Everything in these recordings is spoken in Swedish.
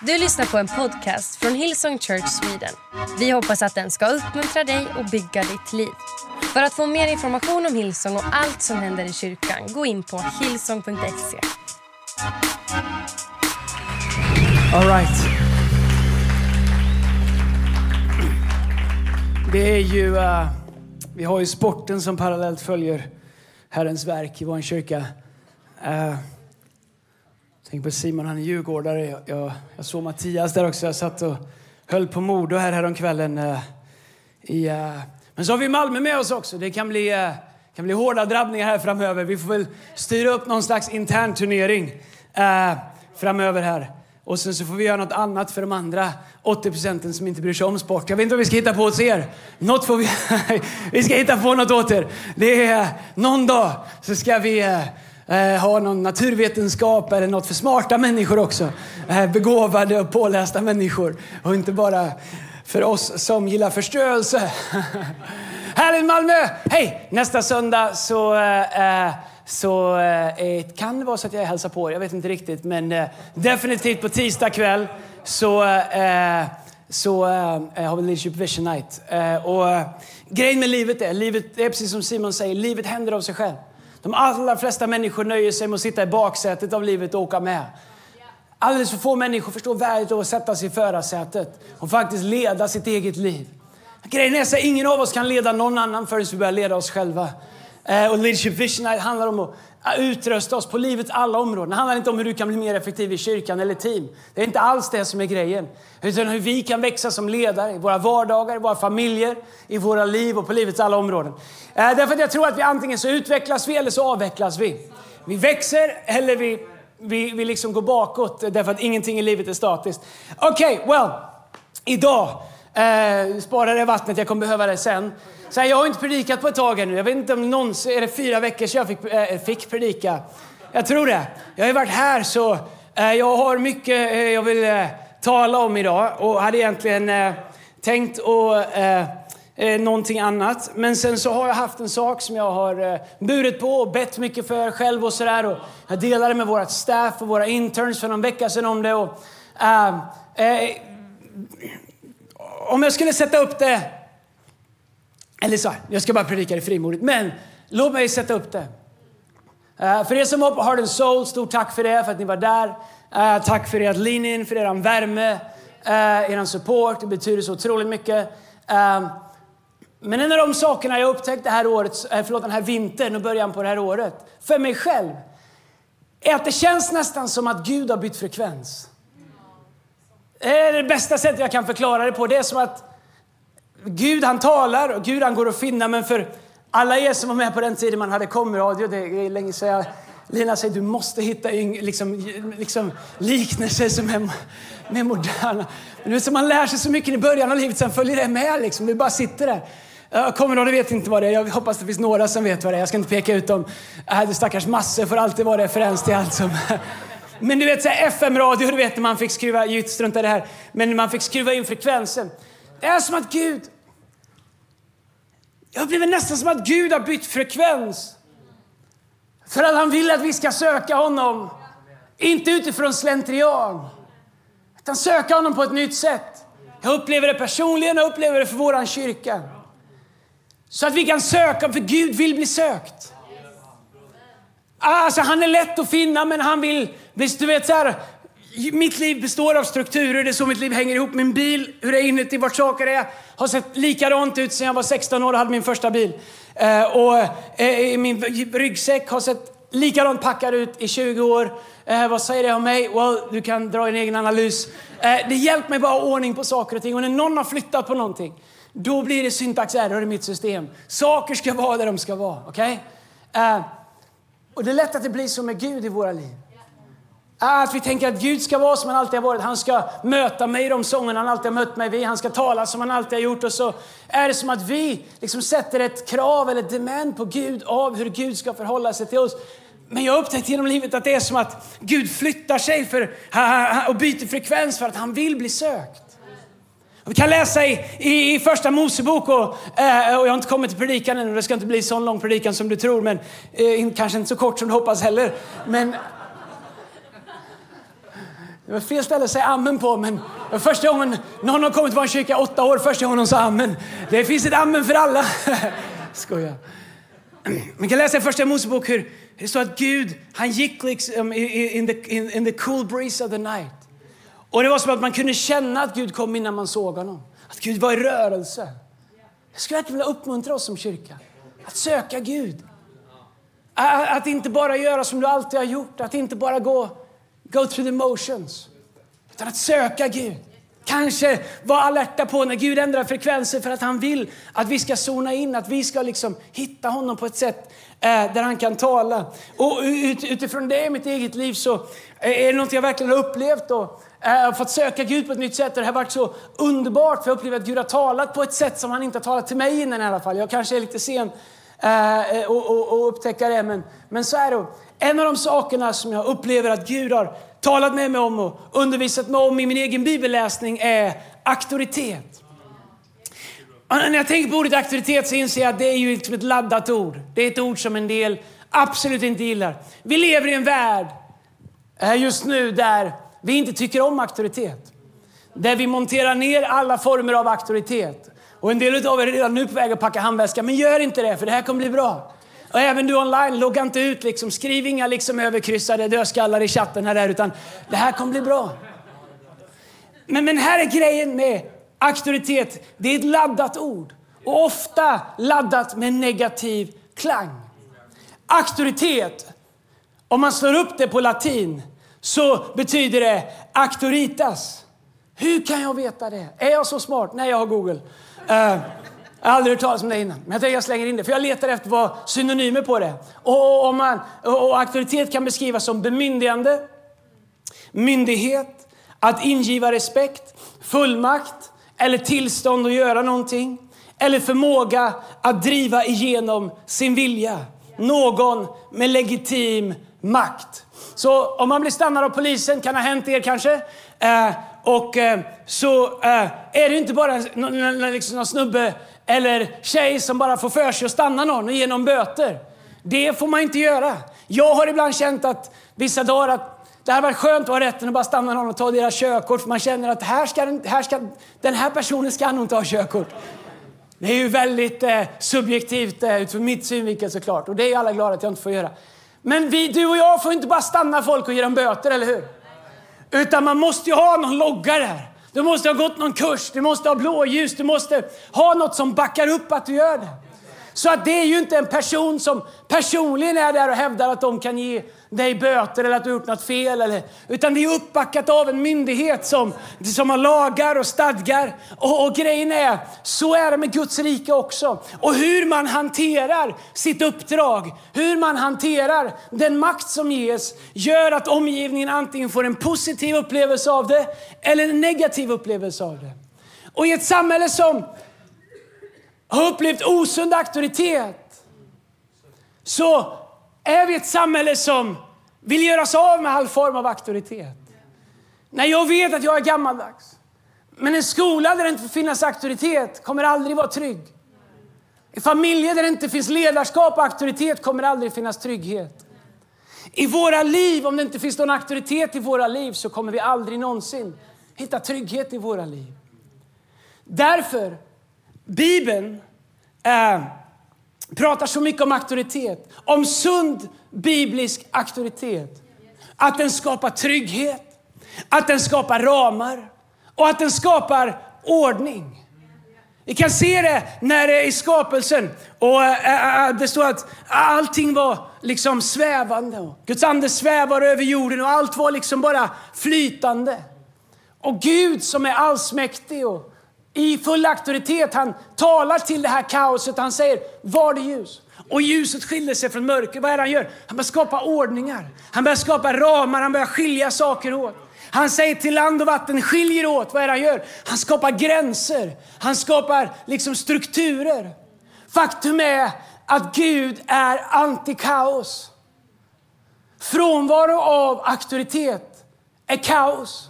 Du lyssnar på en podcast från Hillsong Church Sweden. Vi hoppas att den ska uppmuntra dig och bygga ditt liv. För att få mer information om Hillsong och allt som händer i kyrkan, gå in på hillsong.se. All right. Det är ju, uh, vi har ju sporten som parallellt följer Herrens verk i vår kyrka. Uh, Tänk på Simon, han är djurgårdare. Jag, jag, jag såg Mattias där också. Jag satt och höll på Modo här häromkvällen. Uh, i, uh, men så har vi Malmö med oss också. Det kan bli, uh, kan bli hårda drabbningar här framöver. Vi får väl styra upp någon slags intern turnering uh, framöver här. Och sen så får vi göra något annat för de andra 80 procenten som inte bryr sig om sport. Jag vet inte vad vi ska hitta på åt er. Något får vi... vi ska hitta på något åt er. Det är någon dag så ska vi eh, ha någon naturvetenskap eller något för smarta människor också. Eh, begåvade och pålästa människor. Och inte bara för oss som gillar förstörelse. Härligt Malmö! Hej! Nästa söndag så, eh, eh så eh, eh, kan det vara så att jag hälsar på Jag vet inte riktigt. Men eh, definitivt på tisdag kväll så, eh, så eh, har vi Leadership Vision Night. och grejen med livet är, livet är precis som Simon säger, livet händer av sig själv. De allra flesta människor nöjer sig med att sitta i baksätet av livet och åka med. Alldeles för få människor förstår värdet av att sätta sig i förarsätet och faktiskt leda sitt eget liv. Grejen är att ingen av oss kan leda någon annan förrän vi börjar leda oss själva. Eh, och Leadership Vision Night handlar om att eh, utrusta oss på livets alla områden. Det handlar inte om hur du kan bli mer effektiv i kyrkan eller team. Det är inte alls det som är grejen. Utan hur vi kan växa som ledare i våra vardagar, i våra familjer, i våra liv och på livets alla områden. Eh, därför att jag tror att vi antingen så utvecklas vi eller så avvecklas vi. Vi växer eller vi, vi, vi liksom går bakåt därför att ingenting i livet är statiskt. Okej, okay, well. Idag Eh, spara det vattnet, jag kommer behöva det sen. Så här, jag har inte predikat på ett tag nu. Jag vet inte om någonsin, är det fyra veckor sedan jag fick, äh, fick predika? Jag tror det. Jag har ju varit här så äh, jag har mycket äh, jag vill äh, tala om idag och hade egentligen äh, tänkt att äh, någonting annat. Men sen så har jag haft en sak som jag har burit på och bett mycket för själv och sådär. Jag delade med vårt staff och våra interns för någon vecka sedan om det. Och, om jag skulle sätta upp det... Eller så jag ska bara predika det frimodigt. Men låt mig sätta upp det. Uh, för er som var på Heart and Soul, stort tack för det, för att ni var där. Uh, tack för ert lean in, för er värme, eh, uh, er support. Det betyder så otroligt mycket. Uh, men en av de sakerna jag upptäckt det här året, förlåt, den här vintern och början på det här året, för mig själv, är att det känns nästan som att Gud har bytt frekvens. Det är det bästa sättet jag kan förklara det på. Det är som att Gud han talar och Gud han går att finna. Men för alla er som var med på den tiden man hade komradio, det är länge sedan jag Lina säger du måste hitta liksom, liksom liknelser som är, mer moderna. Men du vet, man lär sig så mycket i början av livet, sen följer det med. Liksom. Du bara sitter där. Kommer vet inte vad det är. Jag hoppas det finns några som vet vad det är. Jag ska inte peka ut dem. Äh, det stackars massor får alltid vara referens till allt som men du vet så FM-radio, du vet när man fick skruva, strunta i det här, men man fick skruva in frekvensen. Det är som att Gud, jag upplever nästan som att Gud har bytt frekvens. För att han vill att vi ska söka honom. Inte utifrån slentrian, utan söka honom på ett nytt sätt. Jag upplever det personligen och upplever det för vår kyrka. Så att vi kan söka, för Gud vill bli sökt. Ah, alltså, han är lätt att finna, men han vill... Visst, du vet så här, mitt liv består av strukturer, det är så mitt liv hänger ihop. Min bil, hur det är inuti, vart saker är, har sett likadant ut sedan jag var 16 år och hade min första bil. Eh, och eh, min ryggsäck har sett likadant packad ut i 20 år. Eh, vad säger det om mig? Well, du kan dra din egen analys. Eh, det hjälper mig bara att ha ordning på saker och ting. Och när någon har flyttat på någonting, då blir det syntax error i mitt system. Saker ska vara där de ska vara. okej? Okay? Eh, och det är lätt att det blir så med Gud i våra liv. Ah, att vi tänker att Gud ska vara som han alltid har varit. Han ska möta mig i de sångerna han alltid har mött mig vid. Han ska tala som han alltid har gjort. Och så är det som att vi liksom sätter ett krav eller demand på Gud av hur Gud ska förhålla sig till oss. Men jag har upptäckt genom livet att det är som att Gud flyttar sig för, och byter frekvens för att han vill bli sökt. Vi kan läsa i, i, i första Mosebok, och, eh, och jag har inte kommit till predikan än, och det ska inte bli så lång predikan som du tror, men eh, kanske inte så kort som du hoppas heller. Men det var fel ställe att säga amen på, men första gången någon har kommit till vår kyrka åtta år, första gången de sa amen. Det finns ett amen för alla. Skoja. Man kan läsa i första Mosebok hur det står att Gud, han gick liksom um, in the, in, in the cool breeze of the night. Och det var som att man kunde känna att Gud kom innan man såg honom. Att Gud var i rörelse. Jag skulle verkligen vilja uppmuntra oss som kyrka. Att söka Gud. Att inte bara göra som du alltid har gjort. Att inte bara gå go through the motions. Utan att söka Gud. Kanske vara alerta på när Gud ändrar frekvenser för att han vill att vi ska zona in, att vi ska liksom hitta honom på ett sätt eh, där han kan tala. Och utifrån det i mitt eget liv så eh, är det något jag verkligen har upplevt och eh, fått söka Gud på ett nytt sätt. Och det har varit så underbart för jag upplever att Gud har talat på ett sätt som han inte har talat till mig innan i alla fall. Jag kanske är lite sen eh, och, och, och upptäcka det, men, men så är det. En av de sakerna som jag upplever att Gud har talat med mig om och undervisat mig om i min egen bibelläsning är auktoritet. Och när jag tänker på ordet auktoritet så inser jag att det är ju liksom ett laddat ord. Det är ett ord som en del absolut inte gillar. Vi lever i en värld eh, just nu där vi inte tycker om auktoritet. Där vi monterar ner alla former av auktoritet. Och en del av er är redan nu på väg att packa handväskan. Men gör inte det, för det här kommer bli bra. Och även du online, logga inte ut. Liksom. Skriv inga liksom överkryssade dödskallar i chatten här där, utan det här kommer bli bra. Men, men här är grejen med auktoritet. Det är ett laddat ord. Och ofta laddat med negativ klang. Auktoritet, om man slår upp det på latin, så betyder det auktoritas. Hur kan jag veta det? Är jag så smart? Nej, jag har Google. Uh, jag har aldrig hört talas om det innan, men jag tänker jag slänger in det. För jag letar efter vad synonymer på det. Och, och, man, och och auktoritet kan beskrivas som bemyndigande, myndighet, att ingiva respekt, fullmakt eller tillstånd att göra någonting. Eller förmåga att driva igenom sin vilja. Någon med legitim makt. Så om man blir stannad av polisen, kan ha hänt er kanske, eh, och eh, så eh, är det inte bara någon, liksom någon snubbe eller tjej som bara får för sig att stanna någon och ge någon böter. Det får man inte göra. Jag har ibland känt att vissa dagar att det hade varit skönt att ha rätten att bara stanna någon och ta deras körkort för man känner att här ska, här ska, den här personen ska nog inte ha körkort. Det är ju väldigt eh, subjektivt eh, utifrån mitt synvinkel såklart och det är alla glada att jag inte får göra. Men vi, du och jag får inte bara stanna folk och ge dem böter, eller hur? Utan man måste ju ha någon logga där. Du måste ha gått någon kurs, du måste ha blåljus, du måste ha något som backar upp att du gör det. Så att det är ju inte en person som personligen är där och hävdar att de kan ge dig böter eller att du har gjort något fel. Eller, utan det är uppbackat av en myndighet som, som har lagar och stadgar. Och, och grejen är, så är det med Guds rike också. Och hur man hanterar sitt uppdrag, hur man hanterar den makt som ges, gör att omgivningen antingen får en positiv upplevelse av det eller en negativ upplevelse av det. Och i ett samhälle som har upplevt osund auktoritet så är vi ett samhälle som vill göra sig av med all form av auktoritet. Nej, jag vet att jag är gammaldags. Men en skola där det inte finns auktoritet kommer aldrig vara trygg. I familjer där det inte finns ledarskap och auktoritet kommer aldrig finnas trygghet. I våra liv, om det inte finns någon auktoritet i våra liv så kommer vi aldrig någonsin hitta trygghet i våra liv. Därför, Bibeln eh, pratar så mycket om auktoritet, om sund biblisk auktoritet. Att den skapar trygghet, att den skapar ramar och att den skapar ordning. Vi kan se det när det är i skapelsen. Och äh, äh, det står att allting var liksom svävande. Guds ande svävar över jorden och allt var liksom bara flytande. Och Gud som är allsmäktig och i full auktoritet, han talar till det här kaoset. Han säger, var det ljus? Och ljuset skiljer sig från mörker. Vad är det han gör? Han börjar skapa ordningar. Han börjar skapa ramar. Han börjar skilja saker åt. Han säger till land och vatten, skiljer åt. Vad är det han gör? Han skapar gränser. Han skapar liksom strukturer. Faktum är att Gud är antikaos. Frånvaro av auktoritet är kaos.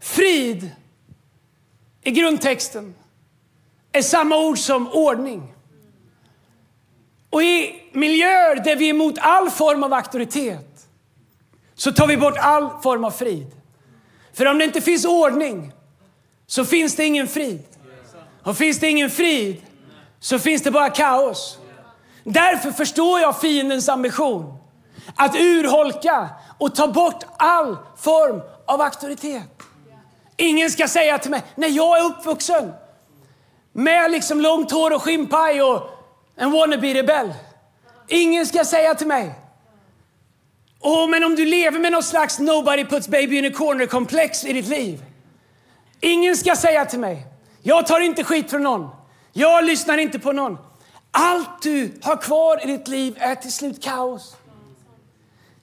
Frid i grundtexten är samma ord som ordning. Och i miljöer där vi är emot all form av auktoritet så tar vi bort all form av frid. För om det inte finns ordning så finns det ingen frid. Och finns det ingen frid så finns det bara kaos. Därför förstår jag fiendens ambition att urholka och ta bort all form av auktoritet. Ingen ska säga till mig, när jag är uppvuxen med liksom långt hår och skinnpaj och en wannabe-rebell. Ingen ska säga till mig, Åh, men om du lever med någon slags nobody puts baby in a corner-komplex i ditt liv. Ingen ska säga till mig, jag tar inte skit från någon. Jag lyssnar inte på någon. Allt du har kvar i ditt liv är till slut kaos.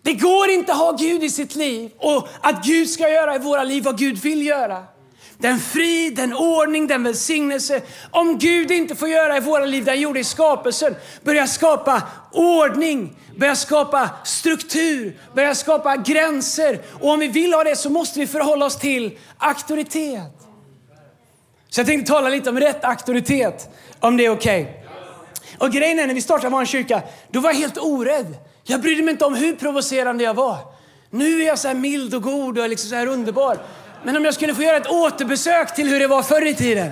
Det går inte att ha Gud i sitt liv och att Gud ska göra i våra liv vad Gud vill göra. Den frid, den ordning, den välsignelse. Om Gud inte får göra i våra liv det han gjorde i skapelsen, börja skapa ordning, börja skapa struktur, börja skapa gränser. Och om vi vill ha det så måste vi förhålla oss till auktoritet. Så jag tänkte tala lite om rätt auktoritet, om det är okej. Okay. Och grejen är, när vi startade vår kyrka, då var jag helt orädd. Jag brydde mig inte om hur provocerande jag var. Nu är jag så här mild och god och liksom så här underbar. Men om jag skulle få göra ett återbesök till hur det var förr i tiden.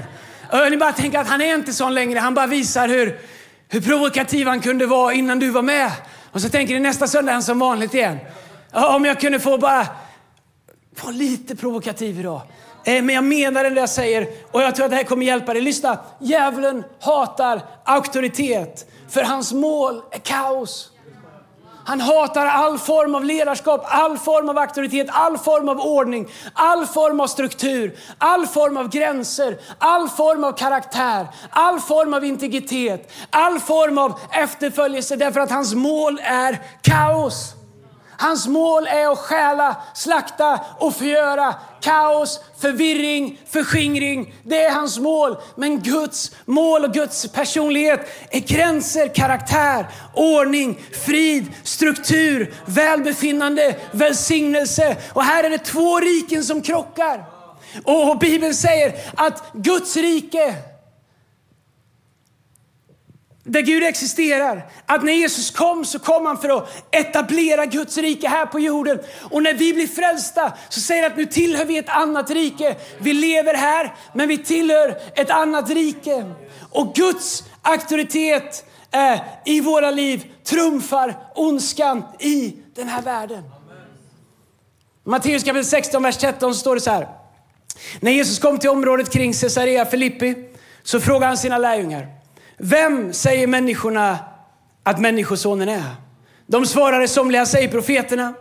Och ni bara tänker att han är inte sån längre. Han bara visar hur, hur provokativ han kunde vara innan du var med. Och så tänker ni nästa söndag är han som vanligt igen. Om jag kunde få bara vara lite provokativ idag. Eh, men jag menar det jag säger och jag tror att det här kommer hjälpa dig. Lyssna, djävulen hatar auktoritet för hans mål är kaos. Han hatar all form av ledarskap, all form av auktoritet, all form av ordning, all form av struktur, all form av gränser, all form av karaktär, all form av integritet, all form av efterföljelse därför att hans mål är kaos. Hans mål är att stjäla, slakta och förgöra. Kaos, förvirring, förskingring. Det är hans mål. Men Guds mål och Guds personlighet är gränser, karaktär, ordning, frid, struktur, välbefinnande, välsignelse. Och här är det två riken som krockar. Och Bibeln säger att Guds rike där Gud existerar. Att när Jesus kom så kom han för att etablera Guds rike här på jorden. Och när vi blir frälsta så säger han att nu tillhör vi ett annat rike. Vi lever här men vi tillhör ett annat rike. Och Guds auktoritet eh, i våra liv trumfar ondskan i den här världen. Matteus kapitel 16, vers 13 står det så här. När Jesus kom till området kring Caesarea Filippi så frågade han sina lärjungar vem säger människorna att Människosonen är? De svarade somliga säger profeterna.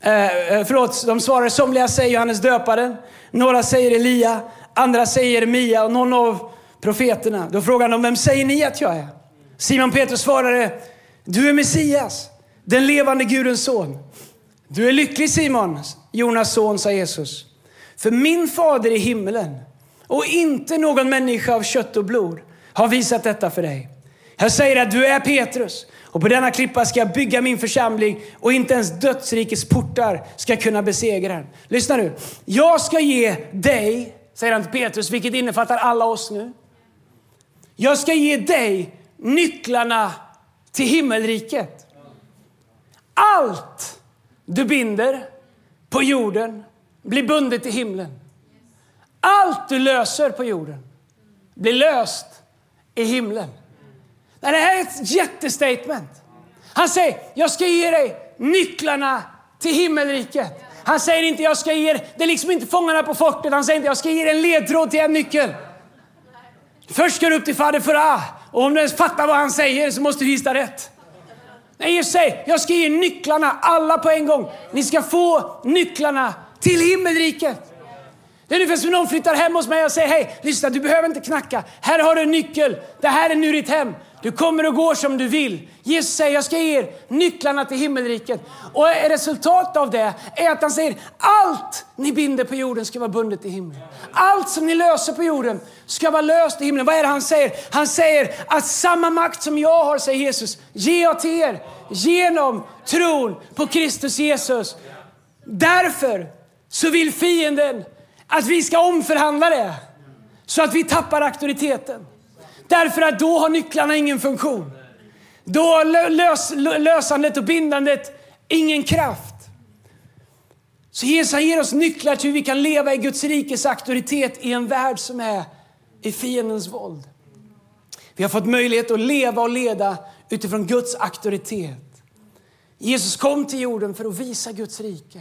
Eh, eh förlåt, de svarade somliga säger Johannes döparen. Några säger Elia, andra säger Mia och någon av profeterna. Då frågade de, vem säger ni att jag är? Simon Petrus svarade, du är Messias, den levande Gudens son. Du är lycklig Simon, Jonas son, sa Jesus. För min fader i himmelen och inte någon människa av kött och blod har visat detta för dig. Jag säger att du är Petrus och på denna klippa ska jag bygga min församling och inte ens dödsrikets portar ska kunna besegra den. Lyssna nu. Jag ska ge dig, säger han till Petrus, vilket innefattar alla oss nu. Jag ska ge dig nycklarna till himmelriket. Allt du binder på jorden blir bundet i himlen. Allt du löser på jorden blir löst i himlen. Det här är ett jättestatement. Han säger, jag ska ge dig nycklarna till himmelriket. Han säger inte, jag ska ge det är liksom inte fångarna på fortet. Han säger inte, jag ska ge dig en ledtråd till en nyckel. Först ska du upp till Fader Farah. Och om du ens fattar vad han säger så måste du gissa rätt. Nej, Jesus säger, jag ska ge nycklarna, alla på en gång. Ni ska få nycklarna till himmelriket. Det är ungefär som någon flyttar hem hos mig och säger hej, lyssna du behöver inte knacka. Här har du en nyckel. Det här är nu ditt hem. Du kommer och går som du vill. Jesus säger jag ska ge er nycklarna till himmelriket. Och resultatet av det är att han säger allt ni binder på jorden ska vara bundet i himlen. Allt som ni löser på jorden ska vara löst i himlen. Vad är det han säger? Han säger att samma makt som jag har, säger Jesus, ger jag till er genom tron på Kristus Jesus. Därför så vill fienden att vi ska omförhandla det så att vi tappar auktoriteten. Därför att då har nycklarna ingen funktion. Då har lös, lösandet och bindandet ingen kraft. Så Jesus ger oss nycklar till hur vi kan leva i Guds rikes auktoritet i en värld som är i fiendens våld. Vi har fått möjlighet att leva och leda utifrån Guds auktoritet. Jesus kom till jorden för att visa Guds rike.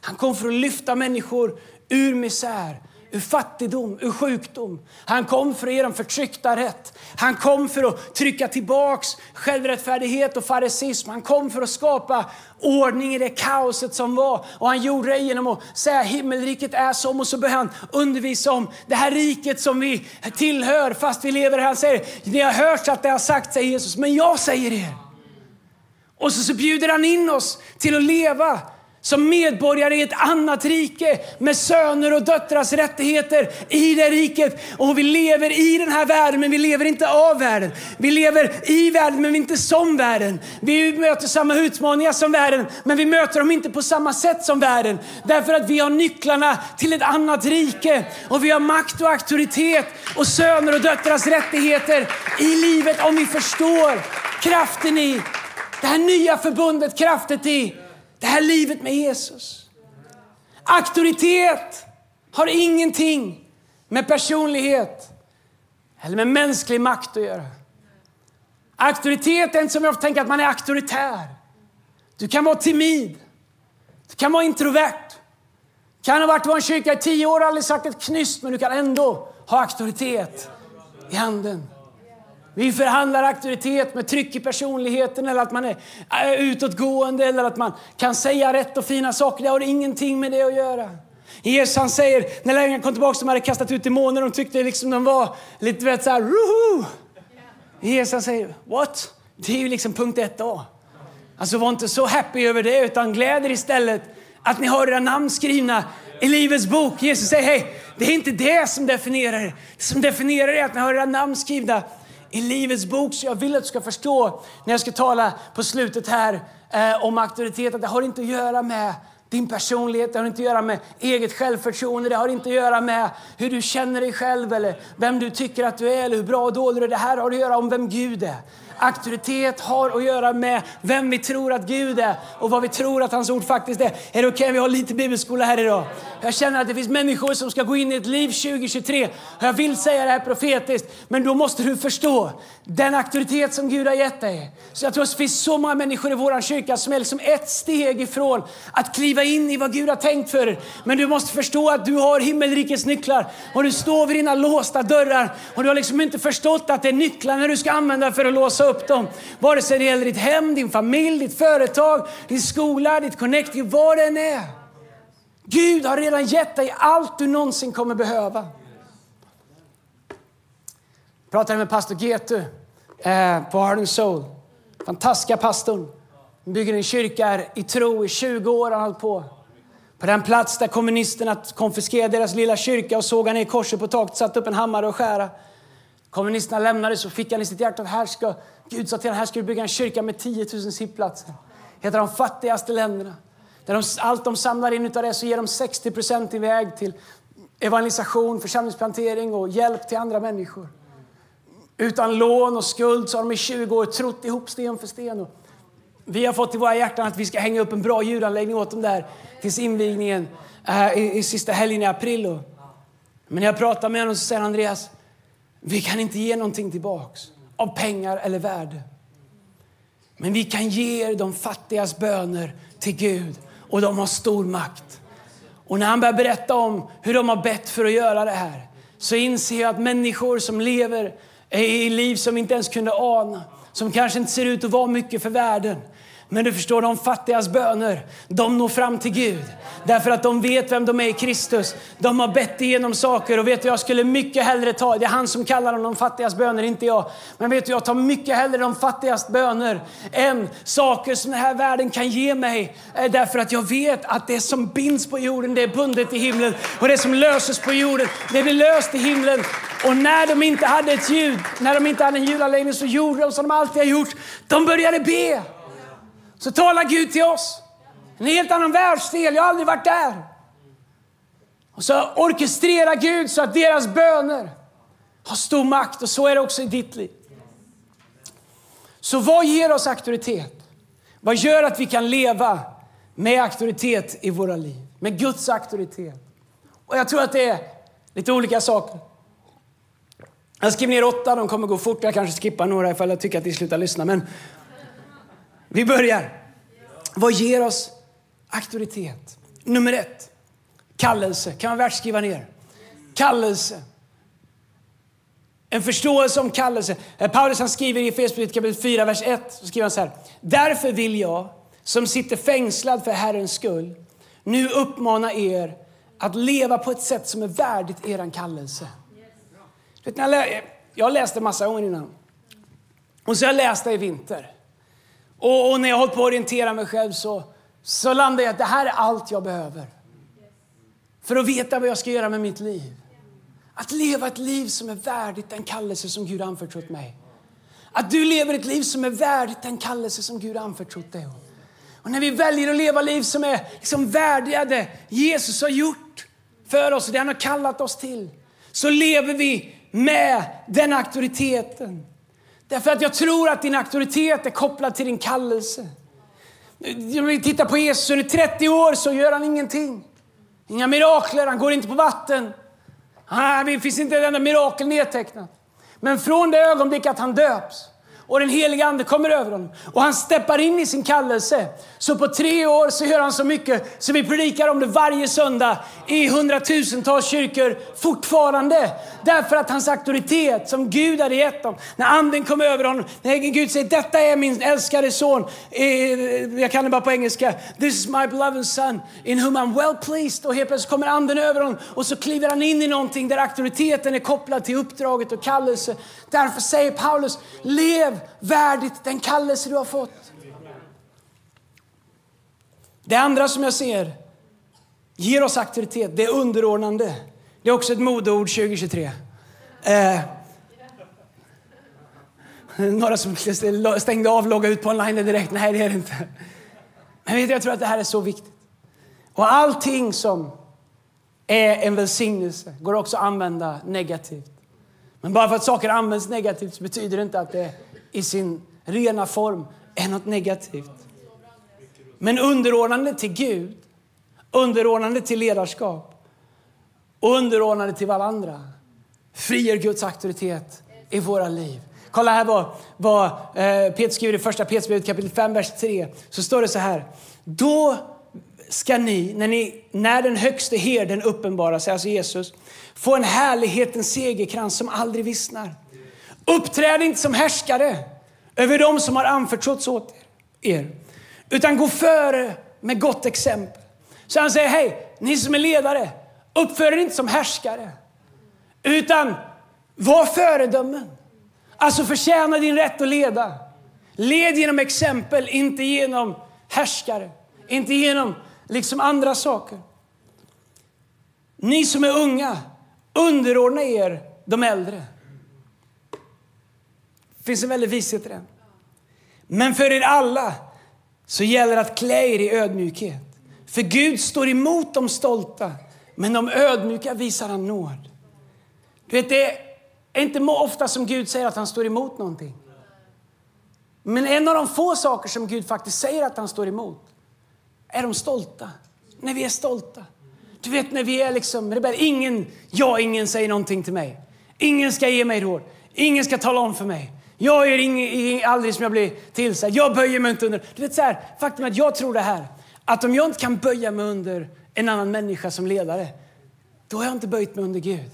Han kom för att lyfta människor ur misär, ur fattigdom, ur sjukdom. Han kom för att ge dem förtryckta rätt. Han kom för att trycka tillbaks självrättfärdighet och farisism. Han kom för att skapa ordning i det kaoset som var. Och han gjorde det genom att säga himmelriket är som och så började han undervisa om det här riket som vi tillhör fast vi lever här. Han säger, ni har hört att det har sagt, säger Jesus, men jag säger er. Och så, så bjuder han in oss till att leva som medborgare i ett annat rike med söner och döttrars rättigheter i det riket. Och vi lever i den här världen, men vi lever inte av världen. Vi lever i världen, men vi är inte som världen. Vi möter samma utmaningar som världen, men vi möter dem inte på samma sätt som världen. Därför att vi har nycklarna till ett annat rike och vi har makt och auktoritet och söner och döttrars rättigheter i livet om vi förstår kraften i det här nya förbundet, kraften i det här livet med Jesus. Auktoritet har ingenting med personlighet eller med mänsklig makt att göra. Auktoritet är inte som jag tänker att man är auktoritär. Du kan vara timid. Du kan vara introvert. Du kan ha varit i en kyrka i tio år och aldrig sagt ett knyst, men du kan ändå ha auktoritet i handen. Vi förhandlar auktoritet med tryck i personligheten eller att man är utåtgående eller att man kan säga rätt och fina saker. Det har ingenting med det att göra. Jesus han säger, när lärjungarna kom tillbaka, de hade kastat ut demoner, de tyckte liksom de var lite vet, så här, Ruhu! Jesus han säger, what? Det är ju liksom punkt ett A. Alltså var inte så happy över det, utan gläder istället att ni har era namn skrivna i Livets bok. Jesus säger, hej, det är inte det som definierar er. Det som definierar er är att ni har era namn skrivna i Livets bok. Så jag vill att du ska förstå när jag ska tala på slutet här eh, om auktoritet att det har inte att göra med din personlighet, det har inte att göra med eget självförtroende, det har inte att göra med hur du känner dig själv eller vem du tycker att du är eller hur bra och dålig du är. Det här har att göra om vem Gud är. Auktoritet har att göra med vem vi tror att Gud är och vad vi tror att hans ord faktiskt är. Är det okej okay? vi har lite bibelskola här idag? Jag känner att det finns människor som ska gå in i ett liv 2023. Jag vill säga det här profetiskt, men då måste du förstå den auktoritet som Gud har gett dig. Så jag tror att det finns så många människor i vår kyrka som är liksom ett steg ifrån att kliva in i vad Gud har tänkt för er. Men du måste förstå att du har himmelrikets nycklar och du står vid dina låsta dörrar och du har liksom inte förstått att det är nycklar när du ska använda för att låsa upp dem. Vare sig det gäller ditt hem, din familj, ditt företag, din skola, ditt connecting, vad det än är. Gud har redan gett dig allt du någonsin kommer behöva. Jag pratade med pastor Getu eh, på Heart and Soul. Fantastiska pastorn. Han bygger en kyrka i tro i 20 år han på. På den plats där kommunisterna konfiskerade deras lilla kyrka och sågade ner korset på taket, satte upp en hammare och skära. Kommunisterna lämnade så fick han i sitt hjärta att här ska, Gud sa till honom, här ska du bygga en kyrka med 10 000 sittplatser. Ett av de fattigaste länderna. Där de, allt de samlar in utav det så ger de 60 procent iväg till evangelisation, församlingsplantering och hjälp till andra människor. Utan lån och skuld så har de i 20 år trott ihop sten för sten. Och vi har fått i våra hjärtan att vi ska hänga upp en bra ljudanläggning åt dem där tills invigningen äh, i, i sista helgen i april. Och. Men när jag pratar med honom så säger Andreas, vi kan inte ge någonting tillbaks av pengar eller värde. Men vi kan ge de fattigas böner till Gud och de har stor makt. Och när han börjar berätta om hur de har bett för att göra det här så inser jag att människor som lever i liv som vi inte ens kunde ana, som kanske inte ser ut att vara mycket för världen, men du förstår, de fattigas böner, de når fram till Gud. Därför att de vet vem de är i Kristus. De har bett igenom saker och vet du, jag skulle mycket hellre ta, det är han som kallar dem de fattigas böner, inte jag. Men vet du, jag tar mycket hellre de fattigas böner än saker som den här världen kan ge mig. Eh, därför att jag vet att det som binds på jorden, det är bundet i himlen. Och det som löses på jorden, det blir löst i himlen. Och när de inte hade ett ljud, när de inte hade en ljudanläggning så gjorde de som de alltid har gjort. De började be så talar Gud till oss. En helt annan världsdel, jag har aldrig varit där. Och så orkestrerar Gud så att deras böner har stor makt och så är det också i ditt liv. Så vad ger oss auktoritet? Vad gör att vi kan leva med auktoritet i våra liv? med Guds auktoritet. Och jag tror att det är lite olika saker. Jag skrev ner åtta, de kommer gå fort. Jag kanske skippar några ifall jag tycker att ni slutar lyssna. Men vi börjar. Vad ger oss auktoritet? Nummer ett, kallelse. Kan man skriva ner? Kallelse. En förståelse om kallelse. Eh, Paulus han skriver i Efesierbrevet kapitel 4, vers 1. Så skriver han så här. Därför vill jag, som sitter fängslad för Herrens skull, nu uppmana er att leva på ett sätt som är värdigt er kallelse. Vet, när jag, har läst det massa gånger innan. Och så har jag läst det i vinter. Och, och när jag hållit på att orientera mig själv så, så landade jag att det här är allt jag behöver. För att veta vad jag ska göra med mitt liv. Att leva ett liv som är värdigt den kallelse som Gud anförtrott mig. Att du lever ett liv som är värdigt den kallelse som Gud anförtrott dig. Och när vi väljer att leva liv som är liksom värdiga det Jesus har gjort för oss och det han har kallat oss till, så lever vi med den auktoriteten. Därför att jag tror att din auktoritet är kopplad till din kallelse. Om vi tittar på Jesus, under 30 år så gör han ingenting. Inga mirakler, han går inte på vatten. Det finns inte ett enda mirakel nedtecknat. Men från det ögonblick att han döps och den heliga Ande kommer över honom och han steppar in i sin kallelse. Så på tre år så gör han så mycket så vi predikar om det varje söndag i hundratusentals kyrkor fortfarande. Därför att hans auktoritet som Gud hade gett dem, när Anden kom över honom, när Gud säger detta är min älskade son, jag kan det bara på engelska, this is my beloved son in whom I'm well pleased och helt plötsligt kommer Anden över honom och så kliver han in i någonting där auktoriteten är kopplad till uppdraget och kallelse. Därför säger Paulus, lev värdigt den kallelse du har fått. Det andra som jag ser ger oss auktoritet, det är underordnande. Det är också ett modeord 2023. Eh, några som stängde av, loggade ut på online direkt. Nej, det är det inte. Men vet du, jag tror att det här är så viktigt. Och allting som är en välsignelse går också att använda negativt. Men bara för att saker används negativt så betyder det inte att det i sin rena form är något negativt. Men underordnande till Gud, underordnande till ledarskap och underordnande till varandra frigör Guds auktoritet i våra liv. Kolla här vad, vad eh, Petrus skriver i första Petrusbrevet kapitel 5, vers 3. Så står det så här. Då ska ni, när, ni, när den högste herden uppenbarar sig, alltså Jesus, få en härlighetens segerkrans som aldrig vissnar. Uppträd inte som härskare över dem som har anförtrotts åt er, utan gå före med gott exempel. Så han säger, hej, ni som är ledare, uppför er inte som härskare, utan var föredömen. Alltså förtjäna din rätt att leda. Led genom exempel, inte genom härskare, inte genom liksom andra saker. Ni som är unga, underordna er de äldre. Det finns en väldig vishet i det. Men för er alla så gäller att klä er i ödmjukhet. För Gud står emot de stolta, men de ödmjuka visar han nåd. Du vet, det är inte ofta som Gud säger att han står emot någonting. Men en av de få saker som Gud faktiskt säger att han står emot är de stolta. När vi är stolta. Du vet när vi är liksom rebell. Ingen, jag, ingen säger någonting till mig. Ingen ska ge mig råd. Ingen ska tala om för mig. Jag gör ing, aldrig som jag blir tillsagd. Jag böjer mig inte under. Du vet så här, faktum är att jag tror det här. Att om jag inte kan böja mig under en annan människa som ledare, då har jag inte böjt mig under Gud.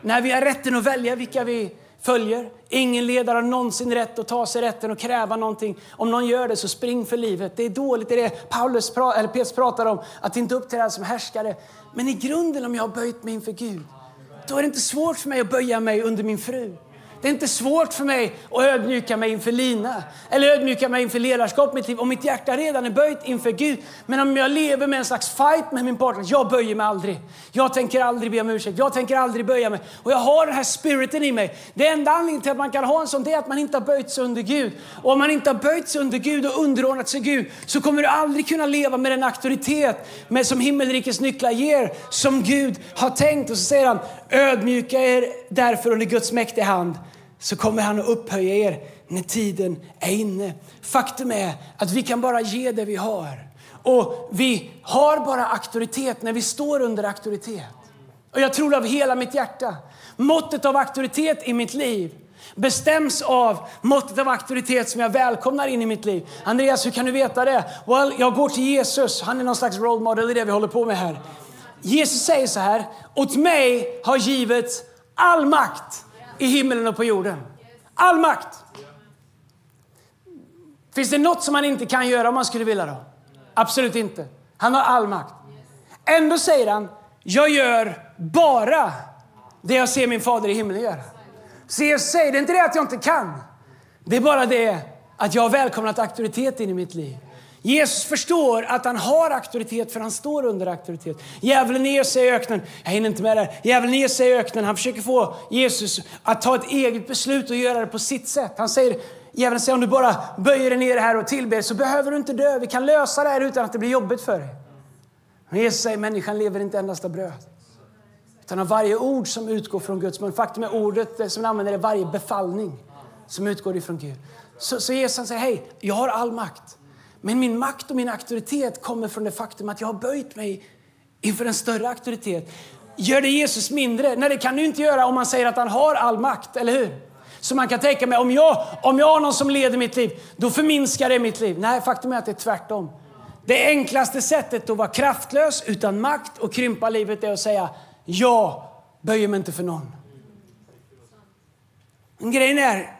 När vi har rätten att välja vilka vi följer. Ingen ledare har någonsin rätt att ta sig rätten och kräva någonting. Om någon gör det så spring för livet. Det är dåligt. Det är det Paulus, pra eller Petrus pratar om, att inte uppträda som härskare. Men i grunden om jag har böjt mig inför Gud, då är det inte svårt för mig att böja mig under min fru. Det är inte svårt för mig att ödmjuka mig inför Lina eller ödmjuka mig inför ledarskap mitt liv om mitt hjärta redan är böjt inför Gud. Men om jag lever med en slags fight med min partner, jag böjer mig aldrig. Jag tänker aldrig be om ursäkt, jag tänker aldrig böja mig. Och jag har den här spiriten i mig. Det enda anledningen till att man kan ha en sån, det är att man inte har böjt sig under Gud. Och om man inte har böjt sig under Gud och underordnat sig Gud så kommer du aldrig kunna leva med den auktoritet med, som himmelrikets nycklar ger, som Gud har tänkt. Och så säger han, ödmjuka er därför under Guds mäktiga hand så kommer han att upphöja er när tiden är inne. Faktum är att vi kan bara ge det vi har. Och vi har bara auktoritet när vi står under auktoritet. Och jag tror av hela mitt hjärta. Måttet av auktoritet i mitt liv bestäms av måttet av auktoritet som jag välkomnar in i mitt liv. Andreas, hur kan du veta det? Well, jag går till Jesus. Han är någon slags role model i det vi håller på med här. Jesus säger så här, åt mig har givits all makt i himlen och på jorden. All makt! Finns det något som han inte kan göra om han skulle vilja då? Absolut inte. Han har all makt. Ändå säger han, jag gör bara det jag ser min fader i himlen göra. Så jag säger det är inte det att jag inte kan. Det är bara det att jag har välkomnat auktoritet in i mitt liv. Jesus förstår att han har auktoritet för han står under auktoritet. Djävulen ger sig i öknen. Jag hinner inte med det. Djävulen ger sig i öknen. Han försöker få Jesus att ta ett eget beslut och göra det på sitt sätt. Han säger, djävulen säger om du bara böjer dig ner här och tillber så behöver du inte dö. Vi kan lösa det här utan att det blir jobbigt för dig. Men Jesus säger människan lever inte endast av bröd. Utan av varje ord som utgår från Guds mun. Faktum är ordet som han använder är varje befallning som utgår ifrån Gud. Så, så Jesus säger, hej, jag har all makt. Men min makt och min auktoritet kommer från det faktum att jag har böjt mig inför en större auktoritet. Gör det Jesus mindre? Nej, det kan du inte göra om man säger att han har all makt, eller hur? Så man kan tänka mig, om jag, om jag har någon som leder mitt liv, då förminskar det mitt liv. Nej, faktum är att det är tvärtom. Det enklaste sättet att vara kraftlös, utan makt och krympa livet är att säga, jag böjer mig inte för någon. Men grejen är,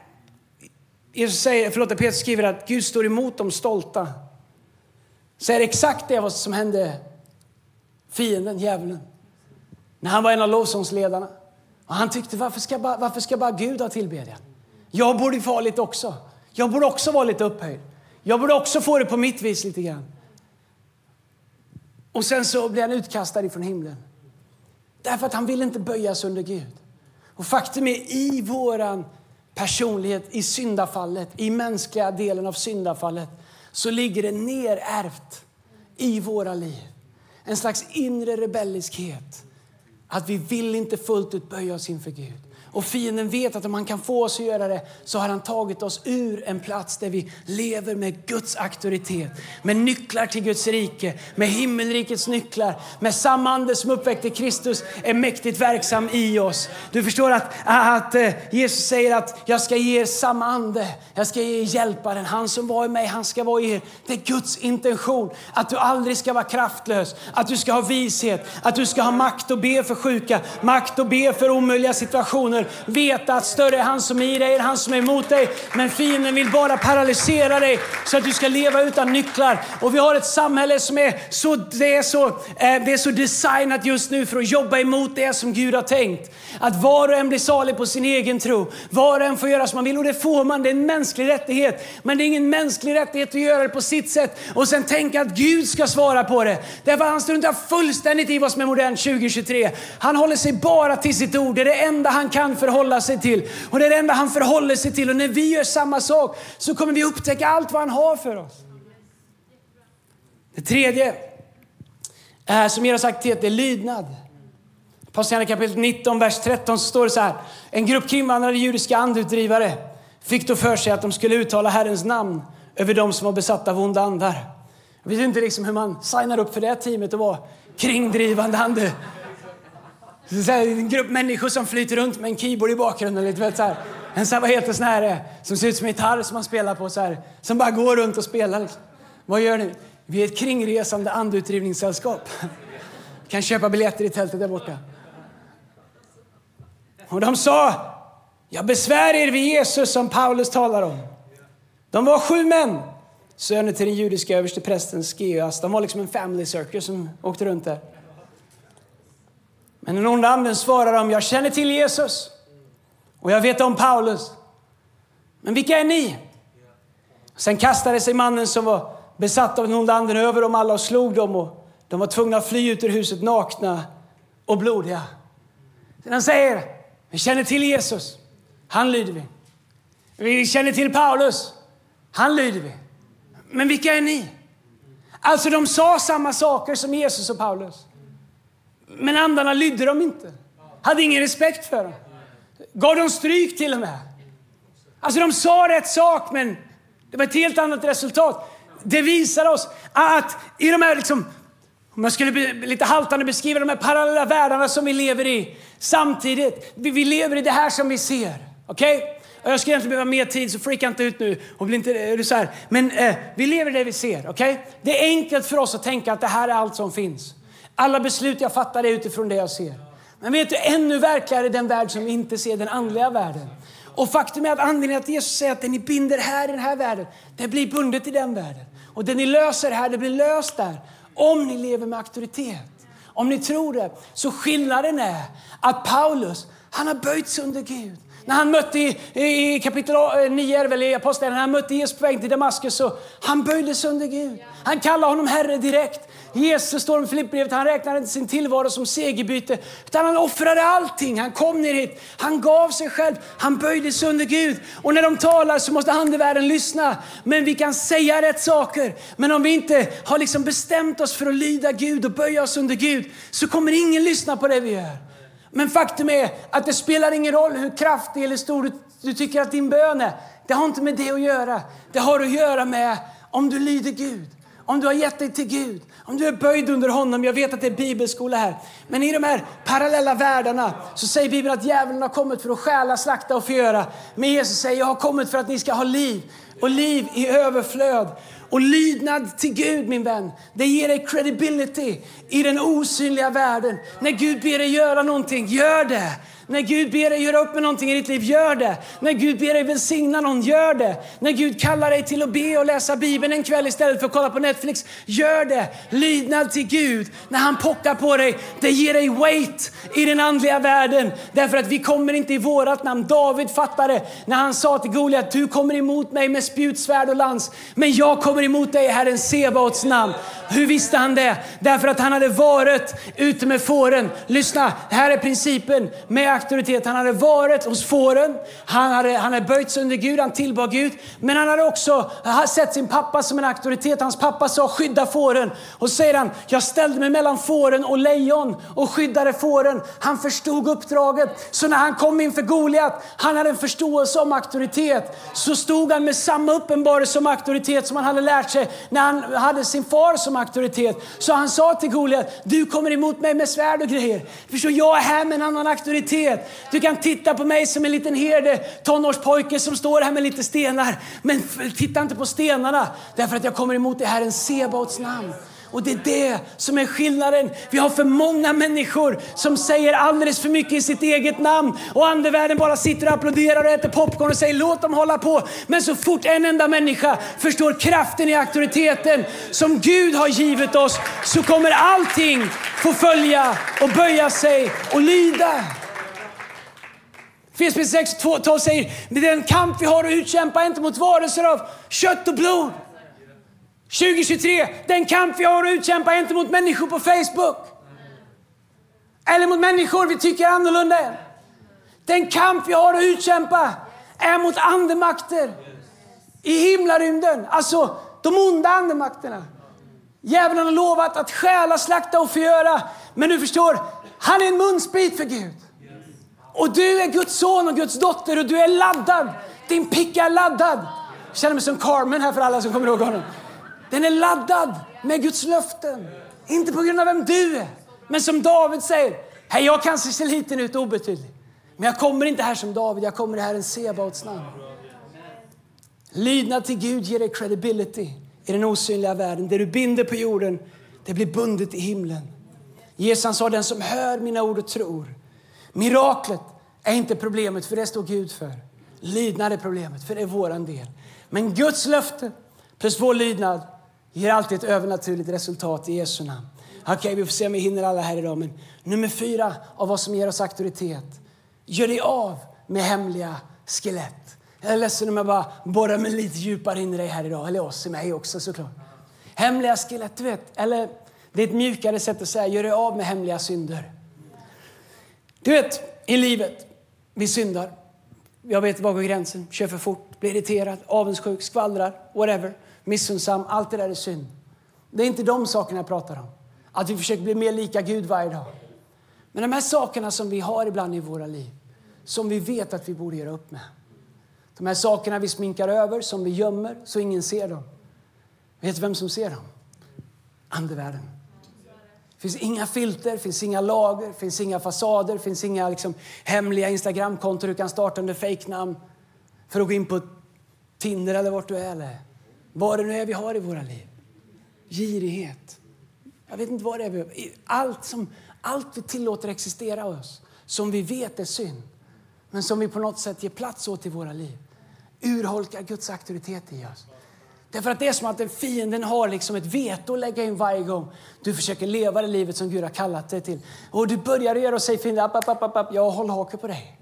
Jesus säger, förlåt, Petrus skriver att Gud står emot de stolta. Säger är det exakt det som hände fienden, djävulen. När han var en av lovsångsledarna. Och han tyckte, varför ska, bara, varför ska bara Gud ha tillbedjan? Jag borde få lite också. Jag borde också vara lite upphöjd. Jag borde också få det på mitt vis lite grann. Och sen så blir han utkastad ifrån himlen. Därför att han vill inte böjas under Gud. Och faktum är i våran personlighet, i syndafallet, i mänskliga delen av syndafallet, så ligger det nerärvt i våra liv. En slags inre rebelliskhet. Att vi vill inte fullt ut böja oss inför Gud. Och fienden vet att om han kan få oss att göra det så har han tagit oss ur en plats där vi lever med Guds auktoritet. Med nycklar till Guds rike, med himmelrikets nycklar. Med samma ande som uppväckte Kristus är mäktigt verksam i oss. Du förstår att, att eh, Jesus säger att jag ska ge er samma ande. Jag ska ge er hjälparen. Han som var i mig, han ska vara i er. Det är Guds intention. Att du aldrig ska vara kraftlös. Att du ska ha vishet. Att du ska ha makt att be för sjuka. Makt att be för omöjliga situationer veta att större är han som är i dig än han som är emot dig. Men fienden vill bara paralysera dig så att du ska leva utan nycklar. Och vi har ett samhälle som är så, det är så, eh, det är så designat just nu för att jobba emot det som Gud har tänkt. Att var och en blir salig på sin egen tro. Var och en får göra som man vill och det får man. Det är en mänsklig rättighet. Men det är ingen mänsklig rättighet att göra det på sitt sätt och sen tänka att Gud ska svara på det. Därför han struntar fullständigt i vad som är modernt 2023. Han håller sig bara till sitt ord. Det är det enda han kan förhålla sig till. Och det är det enda han förhåller sig till. Och när vi gör samma sak så kommer vi upptäcka allt vad han har för oss. Det tredje, är, som jag har sagt till det är lydnad. Apostlagärningarna kapitel 19, vers 13 så står det så här. En grupp kringvandrande judiska andutdrivare fick då för sig att de skulle uttala Herrens namn över dem som var besatta av onda andar. Jag vet inte liksom hur man signar upp för det teamet och vara kringdrivande ande. Så här, en grupp människor som flyter runt med en keyboard i bakgrunden. Lite, vet, så här. En så här, vad heter sån här, eh, som ser ut som en gitarr som man spelar på. Så här, som bara går runt och spelar. Liksom. Vad gör ni? Vi är ett kringresande andutdrivningssällskap. kan köpa biljetter i tältet där borta. Och de sa, jag besvär er vid Jesus som Paulus talar om. De var sju män, söner till den judiska översteprästen Skeas. De var liksom en family circle som åkte runt där. Men den onda anden svarar dem, jag känner till Jesus och jag vet om Paulus. Men vilka är ni? Sen kastade sig mannen som var besatt av den onda anden över dem alla och slog dem och de var tvungna att fly ut ur huset nakna och blodiga. Sen han säger, vi känner till Jesus. Han lyder vi. Vi känner till Paulus. Han lyder vi. Men vilka är ni? Alltså de sa samma saker som Jesus och Paulus. Men andarna lydde dem inte. Hade ingen respekt för dem. Gav dem stryk till och med. Alltså de sa rätt sak men det var ett helt annat resultat. det visar oss att i de här, liksom, om jag skulle be, lite haltande beskriva de här parallella världarna som vi lever i. Samtidigt, vi, vi lever i det här som vi ser. Okej? Okay? Jag skulle egentligen behöva mer tid, så freaka inte ut nu. Och bli inte är så här. Men eh, vi lever i det vi ser. Okej? Okay? Det är enkelt för oss att tänka att det här är allt som finns. Alla beslut jag fattar är utifrån det jag ser. Men vet du, ännu verkligare är den värld som vi inte ser, den andliga världen. Och faktum är att anledningen att Jesus säger att det ni binder här i den här världen, det blir bundet i den världen. Och det ni löser här, det blir löst där. Om ni lever med auktoritet. Om ni tror det. Så skillnaden är att Paulus, han har böjt sig under Gud. När han mötte i, i kapitel 9 är väl i aposteln, när han mötte Jesus på väg till Damaskus så han böjde sig under Gud. Han kallade honom Herre direkt. Jesus står i Filipperbrevet, han räknade inte sin tillvaro som segerbyte, utan han offrade allting. Han kom ner hit, han gav sig själv, han böjde sig under Gud. Och när de talar så måste andevärlden lyssna. Men vi kan säga rätt saker. Men om vi inte har liksom bestämt oss för att lyda Gud och böja oss under Gud, så kommer ingen lyssna på det vi gör. Men faktum är att det spelar ingen roll hur kraftig eller stor du, du tycker att din bön är. Det har inte med det att göra. Det har att göra med om du lyder Gud. Om du har gett dig till Gud, om du är böjd under honom. Jag vet att det är bibelskola här. Men i de här parallella världarna så säger Bibeln att djävulen har kommit för att stjäla, slakta och förgöra. Men Jesus säger jag har kommit för att ni ska ha liv och liv i överflöd. Och lydnad till Gud, min vän, det ger dig credibility i den osynliga världen. När Gud ber dig göra någonting, gör det. När Gud ber dig göra upp med någonting i ditt liv, gör det. När Gud ber dig välsigna någon, gör det. När Gud kallar dig till att be och läsa Bibeln en kväll istället för att kolla på Netflix, gör det. Lydnad till Gud, när han pockar på dig, det ger dig weight i den andliga världen. Därför att vi kommer inte i vårat namn. David fattade när han sa till Goliat, du kommer emot mig med spjutsvärd och lans, men jag kommer emot dig i Herren Sebaots namn. Hur visste han det? Därför att han hade varit ute med fåren. Lyssna, här är principen med auktoritet. Han hade varit hos fåren, han hade, han hade böjt sig under Gud, han tillbad Gud. Men han hade också sett sin pappa som en auktoritet. Hans pappa sa skydda fåren. Och säger han, jag ställde mig mellan fåren och lejon och skyddade fåren. Han förstod uppdraget. Så när han kom inför Goliat, han hade en förståelse om auktoritet. Så stod han med samma uppenbarelse som auktoritet som han hade lärt sig när han hade sin far som auktoritet. Så han sa till Goliat, du kommer emot mig med svärd och grejer. Förstår, jag är här med en annan auktoritet. Du kan titta på mig som en liten herde, tonårspojke som står här med lite stenar. Men titta inte på stenarna, därför att jag kommer emot dig Herren Sebaots namn. Och det är det som är skillnaden. Vi har för många människor som säger alldeles för mycket i sitt eget namn och andevärlden bara sitter och applåderar och äter popcorn och säger låt dem hålla på. Men så fort en enda människa förstår kraften i auktoriteten som Gud har givit oss så kommer allting få följa och böja sig och lyda. Filipperbrevet 6 12 säger, med den kamp vi har att utkämpa är inte mot varelser av kött och blod 2023, den kamp vi har att utkämpa är inte mot människor på Facebook. Eller mot människor vi tycker annorlunda än. Den kamp vi har att utkämpa är mot andemakter i himlarymden. Alltså de onda andemakterna. Djävulen har lovat att stjäla, slakta och förgöra. Men du förstår, han är en munsbit för Gud. Och du är Guds son och Guds dotter och du är laddad. Din picka är laddad. Jag känner mig som Carmen här för alla som kommer ihåg honom. Den är laddad med Guds löften. Inte på grund av vem du är, men som David säger. Hej, jag kanske ser liten ut obetydlig, men jag kommer inte här som David. Jag kommer i Herren Sebaots namn. Lydnad till Gud ger dig credibility i den osynliga världen. Det du binder på jorden, det blir bundet i himlen. Jesus sa, den som hör mina ord och tror. Miraklet är inte problemet, för det står Gud för. Lydnad är problemet, för det är våran del. Men Guds löfte plus vår lydnad ger alltid ett övernaturligt resultat i Jesu namn. Okej, okay, vi får se om vi hinner alla här idag. Men nummer fyra av vad som ger oss auktoritet. Gör dig av med hemliga skelett. Jag är ledsen om jag bara borrar mig lite djupare in i dig här idag. Eller oss, i mig också såklart. Hemliga skelett, du vet. Eller det är ett mjukare sätt att säga, gör dig av med hemliga synder. Du vet, i livet, vi syndar. Jag vet var går gränsen, kör för fort, blir irriterad, avundsjuk, skvallrar, whatever missunnsam. Allt det där är synd. Det är inte de sakerna jag pratar om. Att vi försöker bli mer lika Gud varje dag. Men de här sakerna som vi har ibland i våra liv, som vi vet att vi borde göra upp med. De här sakerna vi sminkar över, som vi gömmer så ingen ser dem. Vet du vem som ser dem? Andevärlden. Det finns inga filter, finns inga lager, finns inga fasader, finns inga liksom, hemliga Instagramkonton du kan starta under fejknamn för att gå in på Tinder eller vart du är. Eller vad det nu är vi har i våra liv. Girighet. Jag vet inte vad det är. Allt, som, allt vi tillåter existera oss, som vi vet är synd, men som vi på något sätt ger plats åt i våra liv, urholkar Guds auktoritet i oss. Därför att det är som att fienden har liksom ett veto att lägga in varje gång du försöker leva det livet som Gud har kallat dig till. Och du börjar göra och säger fienden, app, app, app, app, jag håller hake på dig.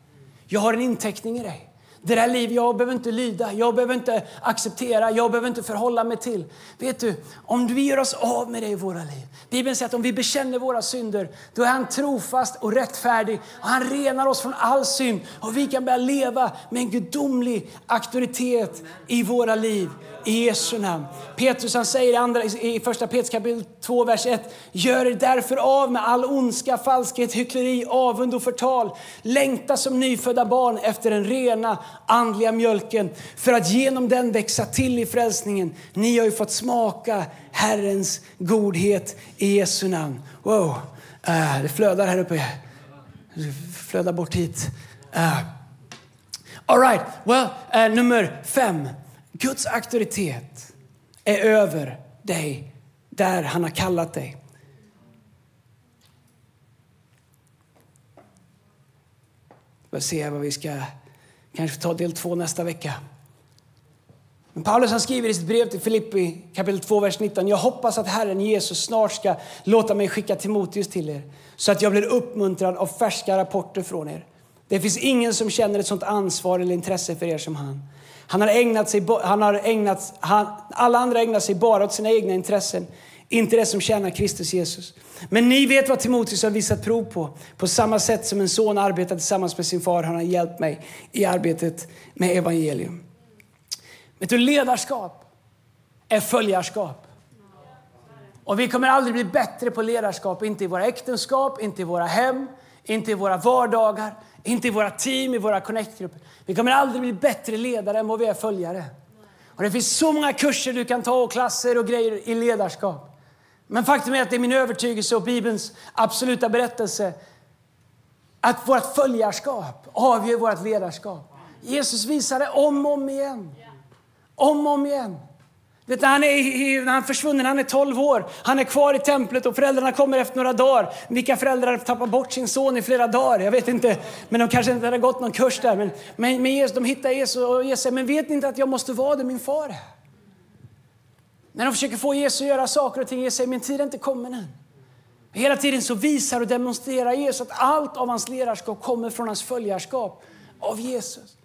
Jag har en inteckning i dig. Det där livet, jag behöver inte lyda, jag behöver inte acceptera, jag behöver inte förhålla mig till. Vet du, om vi gör oss av med det i våra liv. Bibeln säger att om vi bekänner våra synder, då är han trofast och rättfärdig. Och han renar oss från all synd och vi kan börja leva med en gudomlig auktoritet i våra liv i Jesu namn. Petrus han säger i, andra, i första Petrus kapitel 2, vers 1. Gör er därför av med all ondska, falskhet, hyckleri, avund och förtal. Längta som nyfödda barn efter den rena andliga mjölken för att genom den växa till i frälsningen. Ni har ju fått smaka Herrens godhet i Jesu namn. Wow, uh, det flödar här uppe. Det flödar bort hit. Uh. All right, well, uh, nummer fem. Guds auktoritet är över dig där han har kallat dig. Vi får se vad vi ska kanske ta del två nästa vecka. Men Paulus han skriver i sitt brev till Filippi kapitel 2, vers 19. Jag hoppas att Herren Jesus snart ska låta mig skicka Timoteus till er så att jag blir uppmuntrad av färska rapporter från er. Det finns ingen som känner ett sånt ansvar eller intresse för er som han. Han har ägnat sig, han har ägnat, han, alla andra ägnar sig bara åt sina egna intressen, inte det som tjänar Kristus Jesus. Men ni vet vad Timoteus har visat prov på. På samma sätt som en son arbetar tillsammans med sin far har han hjälpt mig i arbetet med evangelium. Vet du, ledarskap är följarskap. Och vi kommer aldrig bli bättre på ledarskap, inte i våra äktenskap, inte i våra hem, inte i våra vardagar, inte i våra team, i våra connectgrupper. Vi kommer aldrig bli bättre ledare än vad vi är följare. Och det finns så många kurser du kan ta och klasser och grejer i ledarskap. Men faktum är att det är min övertygelse och Bibelns absoluta berättelse att vårt följarskap avgör vårt ledarskap. Jesus visade om och om igen. Om och om igen. Vet, när, han är, han är försvunnen, han är 12 år, han är kvar i templet och föräldrarna kommer efter några dagar. Vilka föräldrar tappar bort sin son i flera dagar? Jag vet inte, men de kanske inte hade gått någon kurs där. Men, men, men Jesus, de hittar Jesus och Jesus säger, men vet ni inte att jag måste vara där min far är? När de försöker få Jesus att göra saker och ting, Jesus säger, min tid är inte kommen än. Hela tiden så visar och demonstrerar Jesus att allt av hans ledarskap kommer från hans följarskap av Jesus.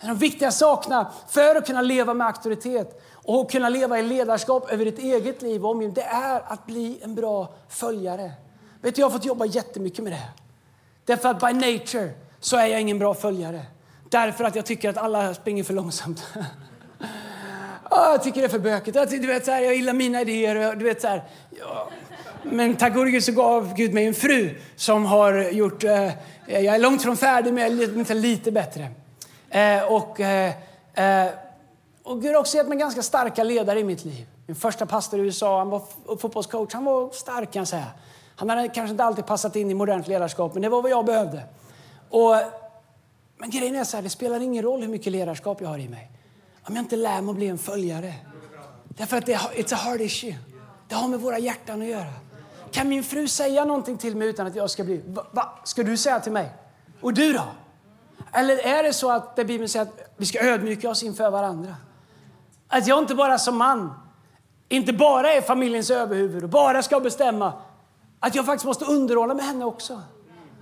Det är de viktiga sakerna för att kunna leva med auktoritet och kunna leva i ledarskap över ditt eget liv och omgivning, det är att bli en bra följare. Vet du, jag har fått jobba jättemycket med det. Därför att by nature så är jag ingen bra följare. Därför att jag tycker att alla springer för långsamt. Ah, jag tycker det är för bökigt. Jag, du vet, så här, jag gillar mina idéer. Du vet, så här, ja. Men tack gode Gud så gav Gud mig en fru som har gjort... Eh, eh jag är långt från färdig, men jag är lite, lite bättre. Eh, och, eh, eh, och Gud har också gett mig ganska starka ledare i mitt liv. Min första pastor i USA, han var fotbollscoach, han var stark kan jag säga. Han hade kanske inte alltid passat in i modernt ledarskap, men det var vad jag behövde. Och, men grejen är så här, det spelar ingen roll hur mycket ledarskap jag har i mig. Om jag inte lär mig att bli en följare. Därför att det är it's a hard issue. Det har med våra hjärtan att göra. Kan min fru säga någonting till mig utan att jag ska bli... Va, va? Ska du säga till mig? Och du då? Eller är det så att det Bibeln säger att vi ska ödmjuka oss inför varandra? Att jag inte bara som man, inte bara är familjens överhuvud och bara ska bestämma. Att jag faktiskt måste underordna med henne också.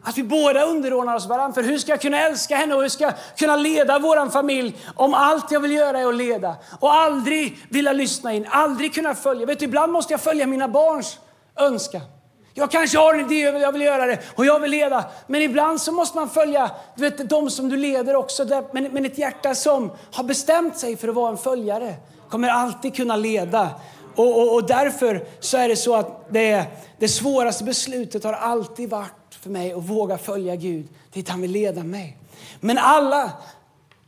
Att vi båda underordnar oss varandra. För hur ska jag kunna älska henne och hur ska jag kunna leda vår familj om allt jag vill göra är att leda och aldrig vilja lyssna in, aldrig kunna följa. Vet du, ibland måste jag följa mina barns önskan. Jag kanske har en idé, jag vill göra det och jag vill leda. Men ibland så måste man följa du vet, de som du leder också. Men, men ett hjärta som har bestämt sig för att vara en följare kommer alltid kunna leda. Och, och, och därför så är det så att det, det svåraste beslutet har alltid varit för mig att våga följa Gud dit han vill leda mig. Men alla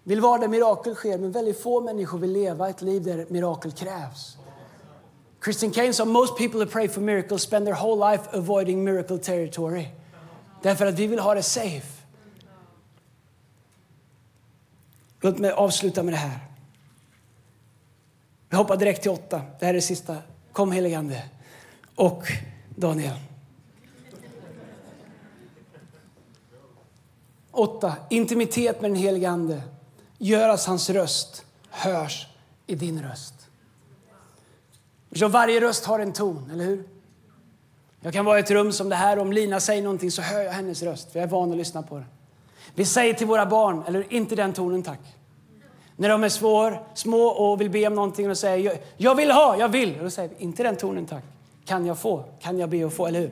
vill vara där mirakel sker, men väldigt få människor vill leva ett liv där mirakel krävs. Christian Kane sa most people who pray for miracles spend their whole life avoiding miracle territory. Därför att vi vill ha det safe. Låt mig avsluta med det här. Vi hoppar direkt till åtta. Det här är det sista. Kom heligande. Och Daniel. Åtta. Intimitet med den helige Ande. Gör att hans röst hörs i din röst. Eftersom varje röst har en ton, eller hur? Jag kan vara i ett rum som det här. Om Lina säger någonting så hör jag hennes röst, för jag är van att lyssna på den. Vi säger till våra barn, eller inte den tonen tack. När de är svår, små och vill be om någonting och säger jag vill ha, jag vill. Och då säger vi, inte den tonen tack. Kan jag få? Kan jag be och få? Eller hur?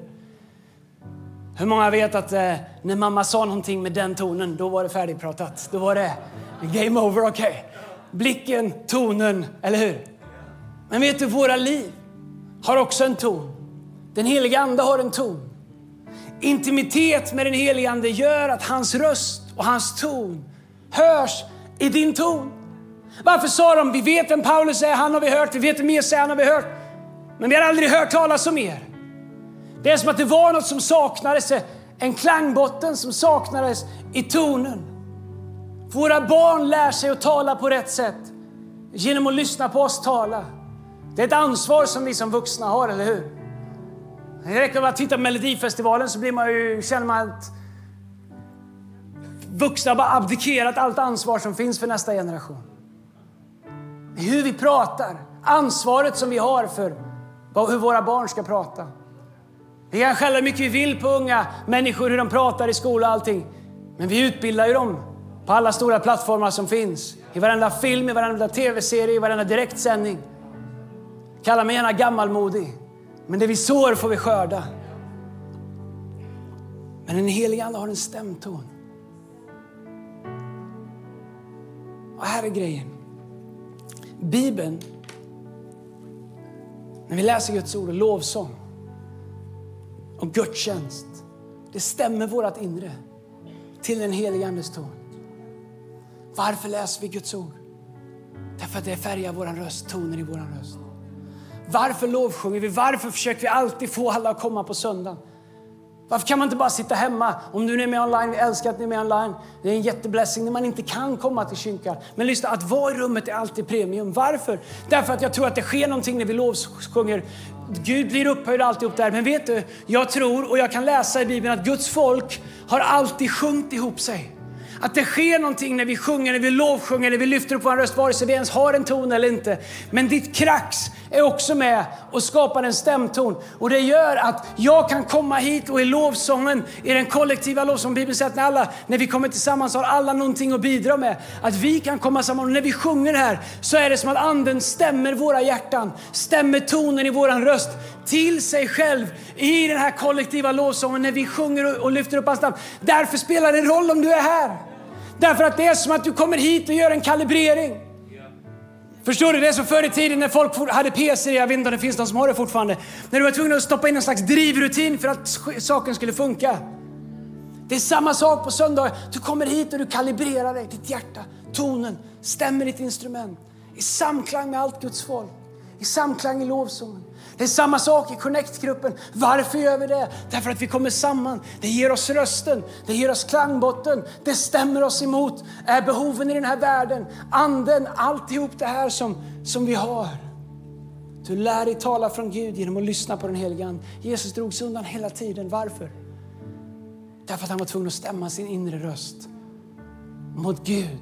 Hur många vet att eh, när mamma sa någonting med den tonen, då var det färdigpratat. Då var det game over, okej. Okay. Blicken, tonen, eller hur? Men vet du, våra liv har också en ton. Den heliga Ande har en ton. Intimitet med den heliga Ande gör att hans röst och hans ton hörs i din ton. Varför sa de, vi vet vem Paulus är, han har vi hört, vi vet vem Jesus är, han har vi hört. Men vi har aldrig hört talas om er. Det är som att det var något som saknades, en klangbotten som saknades i tonen. Våra barn lär sig att tala på rätt sätt genom att lyssna på oss tala. Det är ett ansvar som vi som vuxna har, eller hur? Det räcker med att titta på Melodifestivalen så blir man ju, känner man att vuxna har bara abdikerat allt ansvar som finns för nästa generation. Hur vi pratar, ansvaret som vi har för hur våra barn ska prata. Vi kan skälla hur mycket vi vill på unga människor, hur de pratar i skolan och allting. Men vi utbildar ju dem på alla stora plattformar som finns. I varenda film, i varenda tv-serie, i varenda direktsändning. Kalla mig gärna gammalmodig. Men det vi sår får vi skörda. Men den helige Ande har en stämton. Och här är grejen. Bibeln, när vi läser Guds ord och lovsång och gudstjänst, det stämmer vårt inre till den helige Andes ton. Varför läser vi Guds ord? Därför att det färgar vår röst, tonen i vår röst. Varför lovsjunger vi? Varför försöker vi alltid få alla att komma på söndagen? Varför kan man inte bara sitta hemma? Om du är med online, vi älskar att ni är med online. Det är en jätteblessing när man inte kan komma till kyrkan. Men lyssna, att vara i rummet är alltid premium. Varför? Därför att jag tror att det sker någonting när vi lovsjunger. Gud blir upphöjd alltihop där. Men vet du, jag tror och jag kan läsa i Bibeln att Guds folk har alltid sjungit ihop sig. Att det sker någonting när vi sjunger, när vi lovsjunger, när vi lyfter upp vår röst, vare sig vi ens har en ton eller inte. Men ditt krax är också med och skapar en stämton. Och det gör att jag kan komma hit och i lovsången, i den kollektiva lovsången, Bibeln säger att när, alla, när vi kommer tillsammans har alla någonting att bidra med. Att vi kan komma samman och när vi sjunger här så är det som att anden stämmer våra hjärtan, stämmer tonen i våran röst till sig själv i den här kollektiva lovsången när vi sjunger och lyfter upp hans namn. Därför spelar det roll om du är här. Därför att det är som att du kommer hit och gör en kalibrering. Förstår du? Det är som förr i tiden när folk hade PC, jag vet inte om det finns någon som har det fortfarande. När du var tvungen att stoppa in en slags drivrutin för att saken skulle funka. Det är samma sak på söndag. Du kommer hit och du kalibrerar dig, ditt hjärta, tonen, stämmer ditt instrument i samklang med allt Guds folk, i samklang i lovsången. Det är samma sak i Connect-gruppen. Varför gör vi det? Därför att vi kommer samman. Det ger oss rösten, det ger oss klangbotten, det stämmer oss emot är behoven i den här världen, anden, alltihop det här som, som vi har. Du lär dig tala från Gud genom att lyssna på den helige Ande. Jesus drog sig undan hela tiden. Varför? Därför att han var tvungen att stämma sin inre röst mot Gud.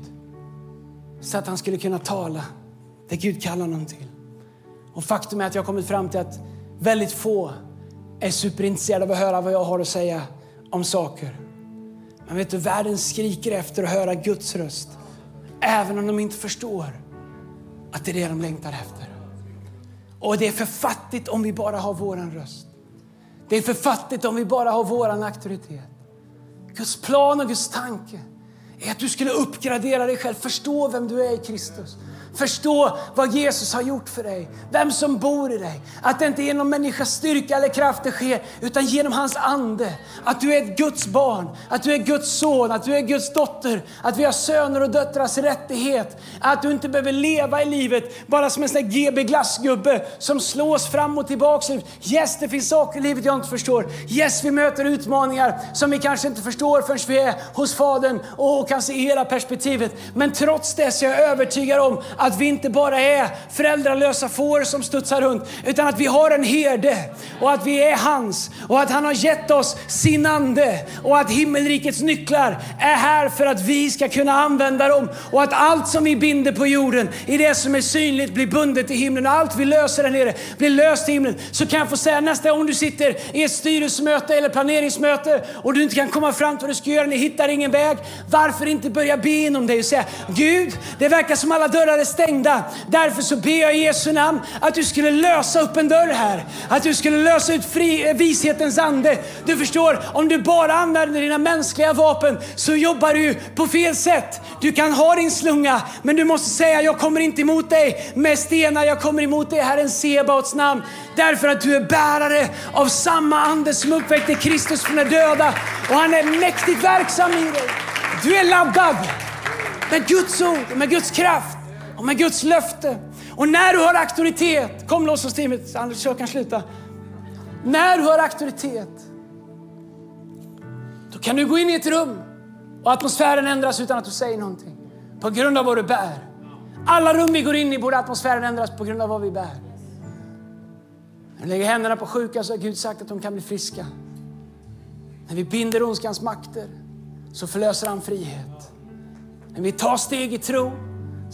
Så att han skulle kunna tala det Gud kallar honom till. Och faktum är att jag har kommit fram till att väldigt få är superintresserade av att höra vad jag har att säga om saker. Men vet du, världen skriker efter att höra Guds röst. Även om de inte förstår att det är det de längtar efter. Och det är för fattigt om vi bara har våran röst. Det är för fattigt om vi bara har våran auktoritet. Guds plan och Guds tanke är att du skulle uppgradera dig själv, förstå vem du är i Kristus. Förstå vad Jesus har gjort för dig, vem som bor i dig. Att det inte är genom människas styrka eller kraft det sker, utan genom hans ande. Att du är ett Guds barn, att du är Guds son, att du är Guds dotter. Att vi har söner och döttrars rättighet. Att du inte behöver leva i livet bara som en sån GB glassgubbe som slås fram och tillbaka. Yes, det finns saker i livet jag inte förstår. Yes, vi möter utmaningar som vi kanske inte förstår förrän vi är hos Fadern och kan se hela perspektivet. Men trots det så är jag övertygad om att vi inte bara är föräldralösa får som studsar runt, utan att vi har en herde och att vi är hans och att han har gett oss sin ande och att himmelrikets nycklar är här för att vi ska kunna använda dem och att allt som vi binder på jorden i det som är synligt blir bundet i himlen och allt vi löser där nere blir löst i himlen. Så kan jag få säga nästa gång du sitter i ett styrelsemöte eller planeringsmöte och du inte kan komma fram till vad du ska göra, ni hittar ingen väg. Varför inte börja be inom dig och säga Gud, det verkar som alla dörrar är stängda. Därför så ber jag i Jesu namn att du skulle lösa upp en dörr här. Att du skulle lösa ut fri, eh, vishetens ande. Du förstår, om du bara använder dina mänskliga vapen så jobbar du på fel sätt. Du kan ha din slunga, men du måste säga jag kommer inte emot dig med stenar, jag kommer emot dig Herren Sebaots namn. Därför att du är bärare av samma ande som uppväckte Kristus från de döda och han är mäktigt verksam i dig. Du är laddad med Guds ord, med Guds kraft och med Guds löfte. Och när du har auktoritet, kom lovsångsteamet, Anders jag kan sluta. När du har auktoritet, då kan du gå in i ett rum och atmosfären ändras utan att du säger någonting. På grund av vad du bär. Alla rum vi går in i borde atmosfären ändras på grund av vad vi bär. När vi lägger händerna på sjuka så har Gud sagt att de kan bli friska. När vi binder ondskans makter så förlöser han frihet. När vi tar steg i tro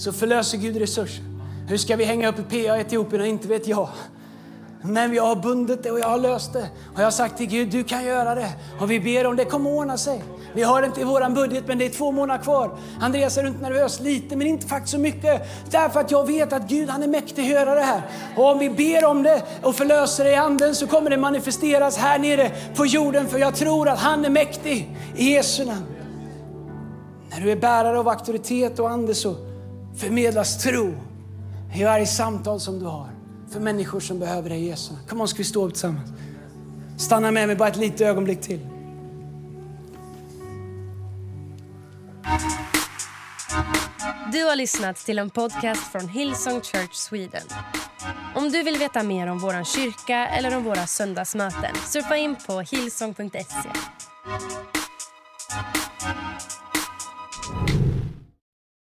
så förlöser Gud resurser. Hur ska vi hänga upp i PA i Etiopien? Inte vet jag. Men jag har bundit det och jag har löst det. Och jag har sagt till Gud, du kan göra det. Och vi ber om det kommer ordna sig. Vi har det inte i vår budget, men det är två månader kvar. Andreas är runt nervös lite, men inte faktiskt så mycket. Därför att jag vet att Gud han är mäktig att göra det här. Och om vi ber om det och förlöser det i anden så kommer det manifesteras här nere på jorden. För jag tror att han är mäktig i Jesu namn. När du är bärare av auktoritet och ande så förmedlas tro i varje samtal som du har för människor som behöver dig Jesus. Kom on, ska vi stå upp tillsammans? Stanna med mig bara ett litet ögonblick till. Du har lyssnat till en podcast från Hillsong Church Sweden. Om du vill veta mer om vår kyrka eller om våra söndagsmöten surfa in på hillsong.se.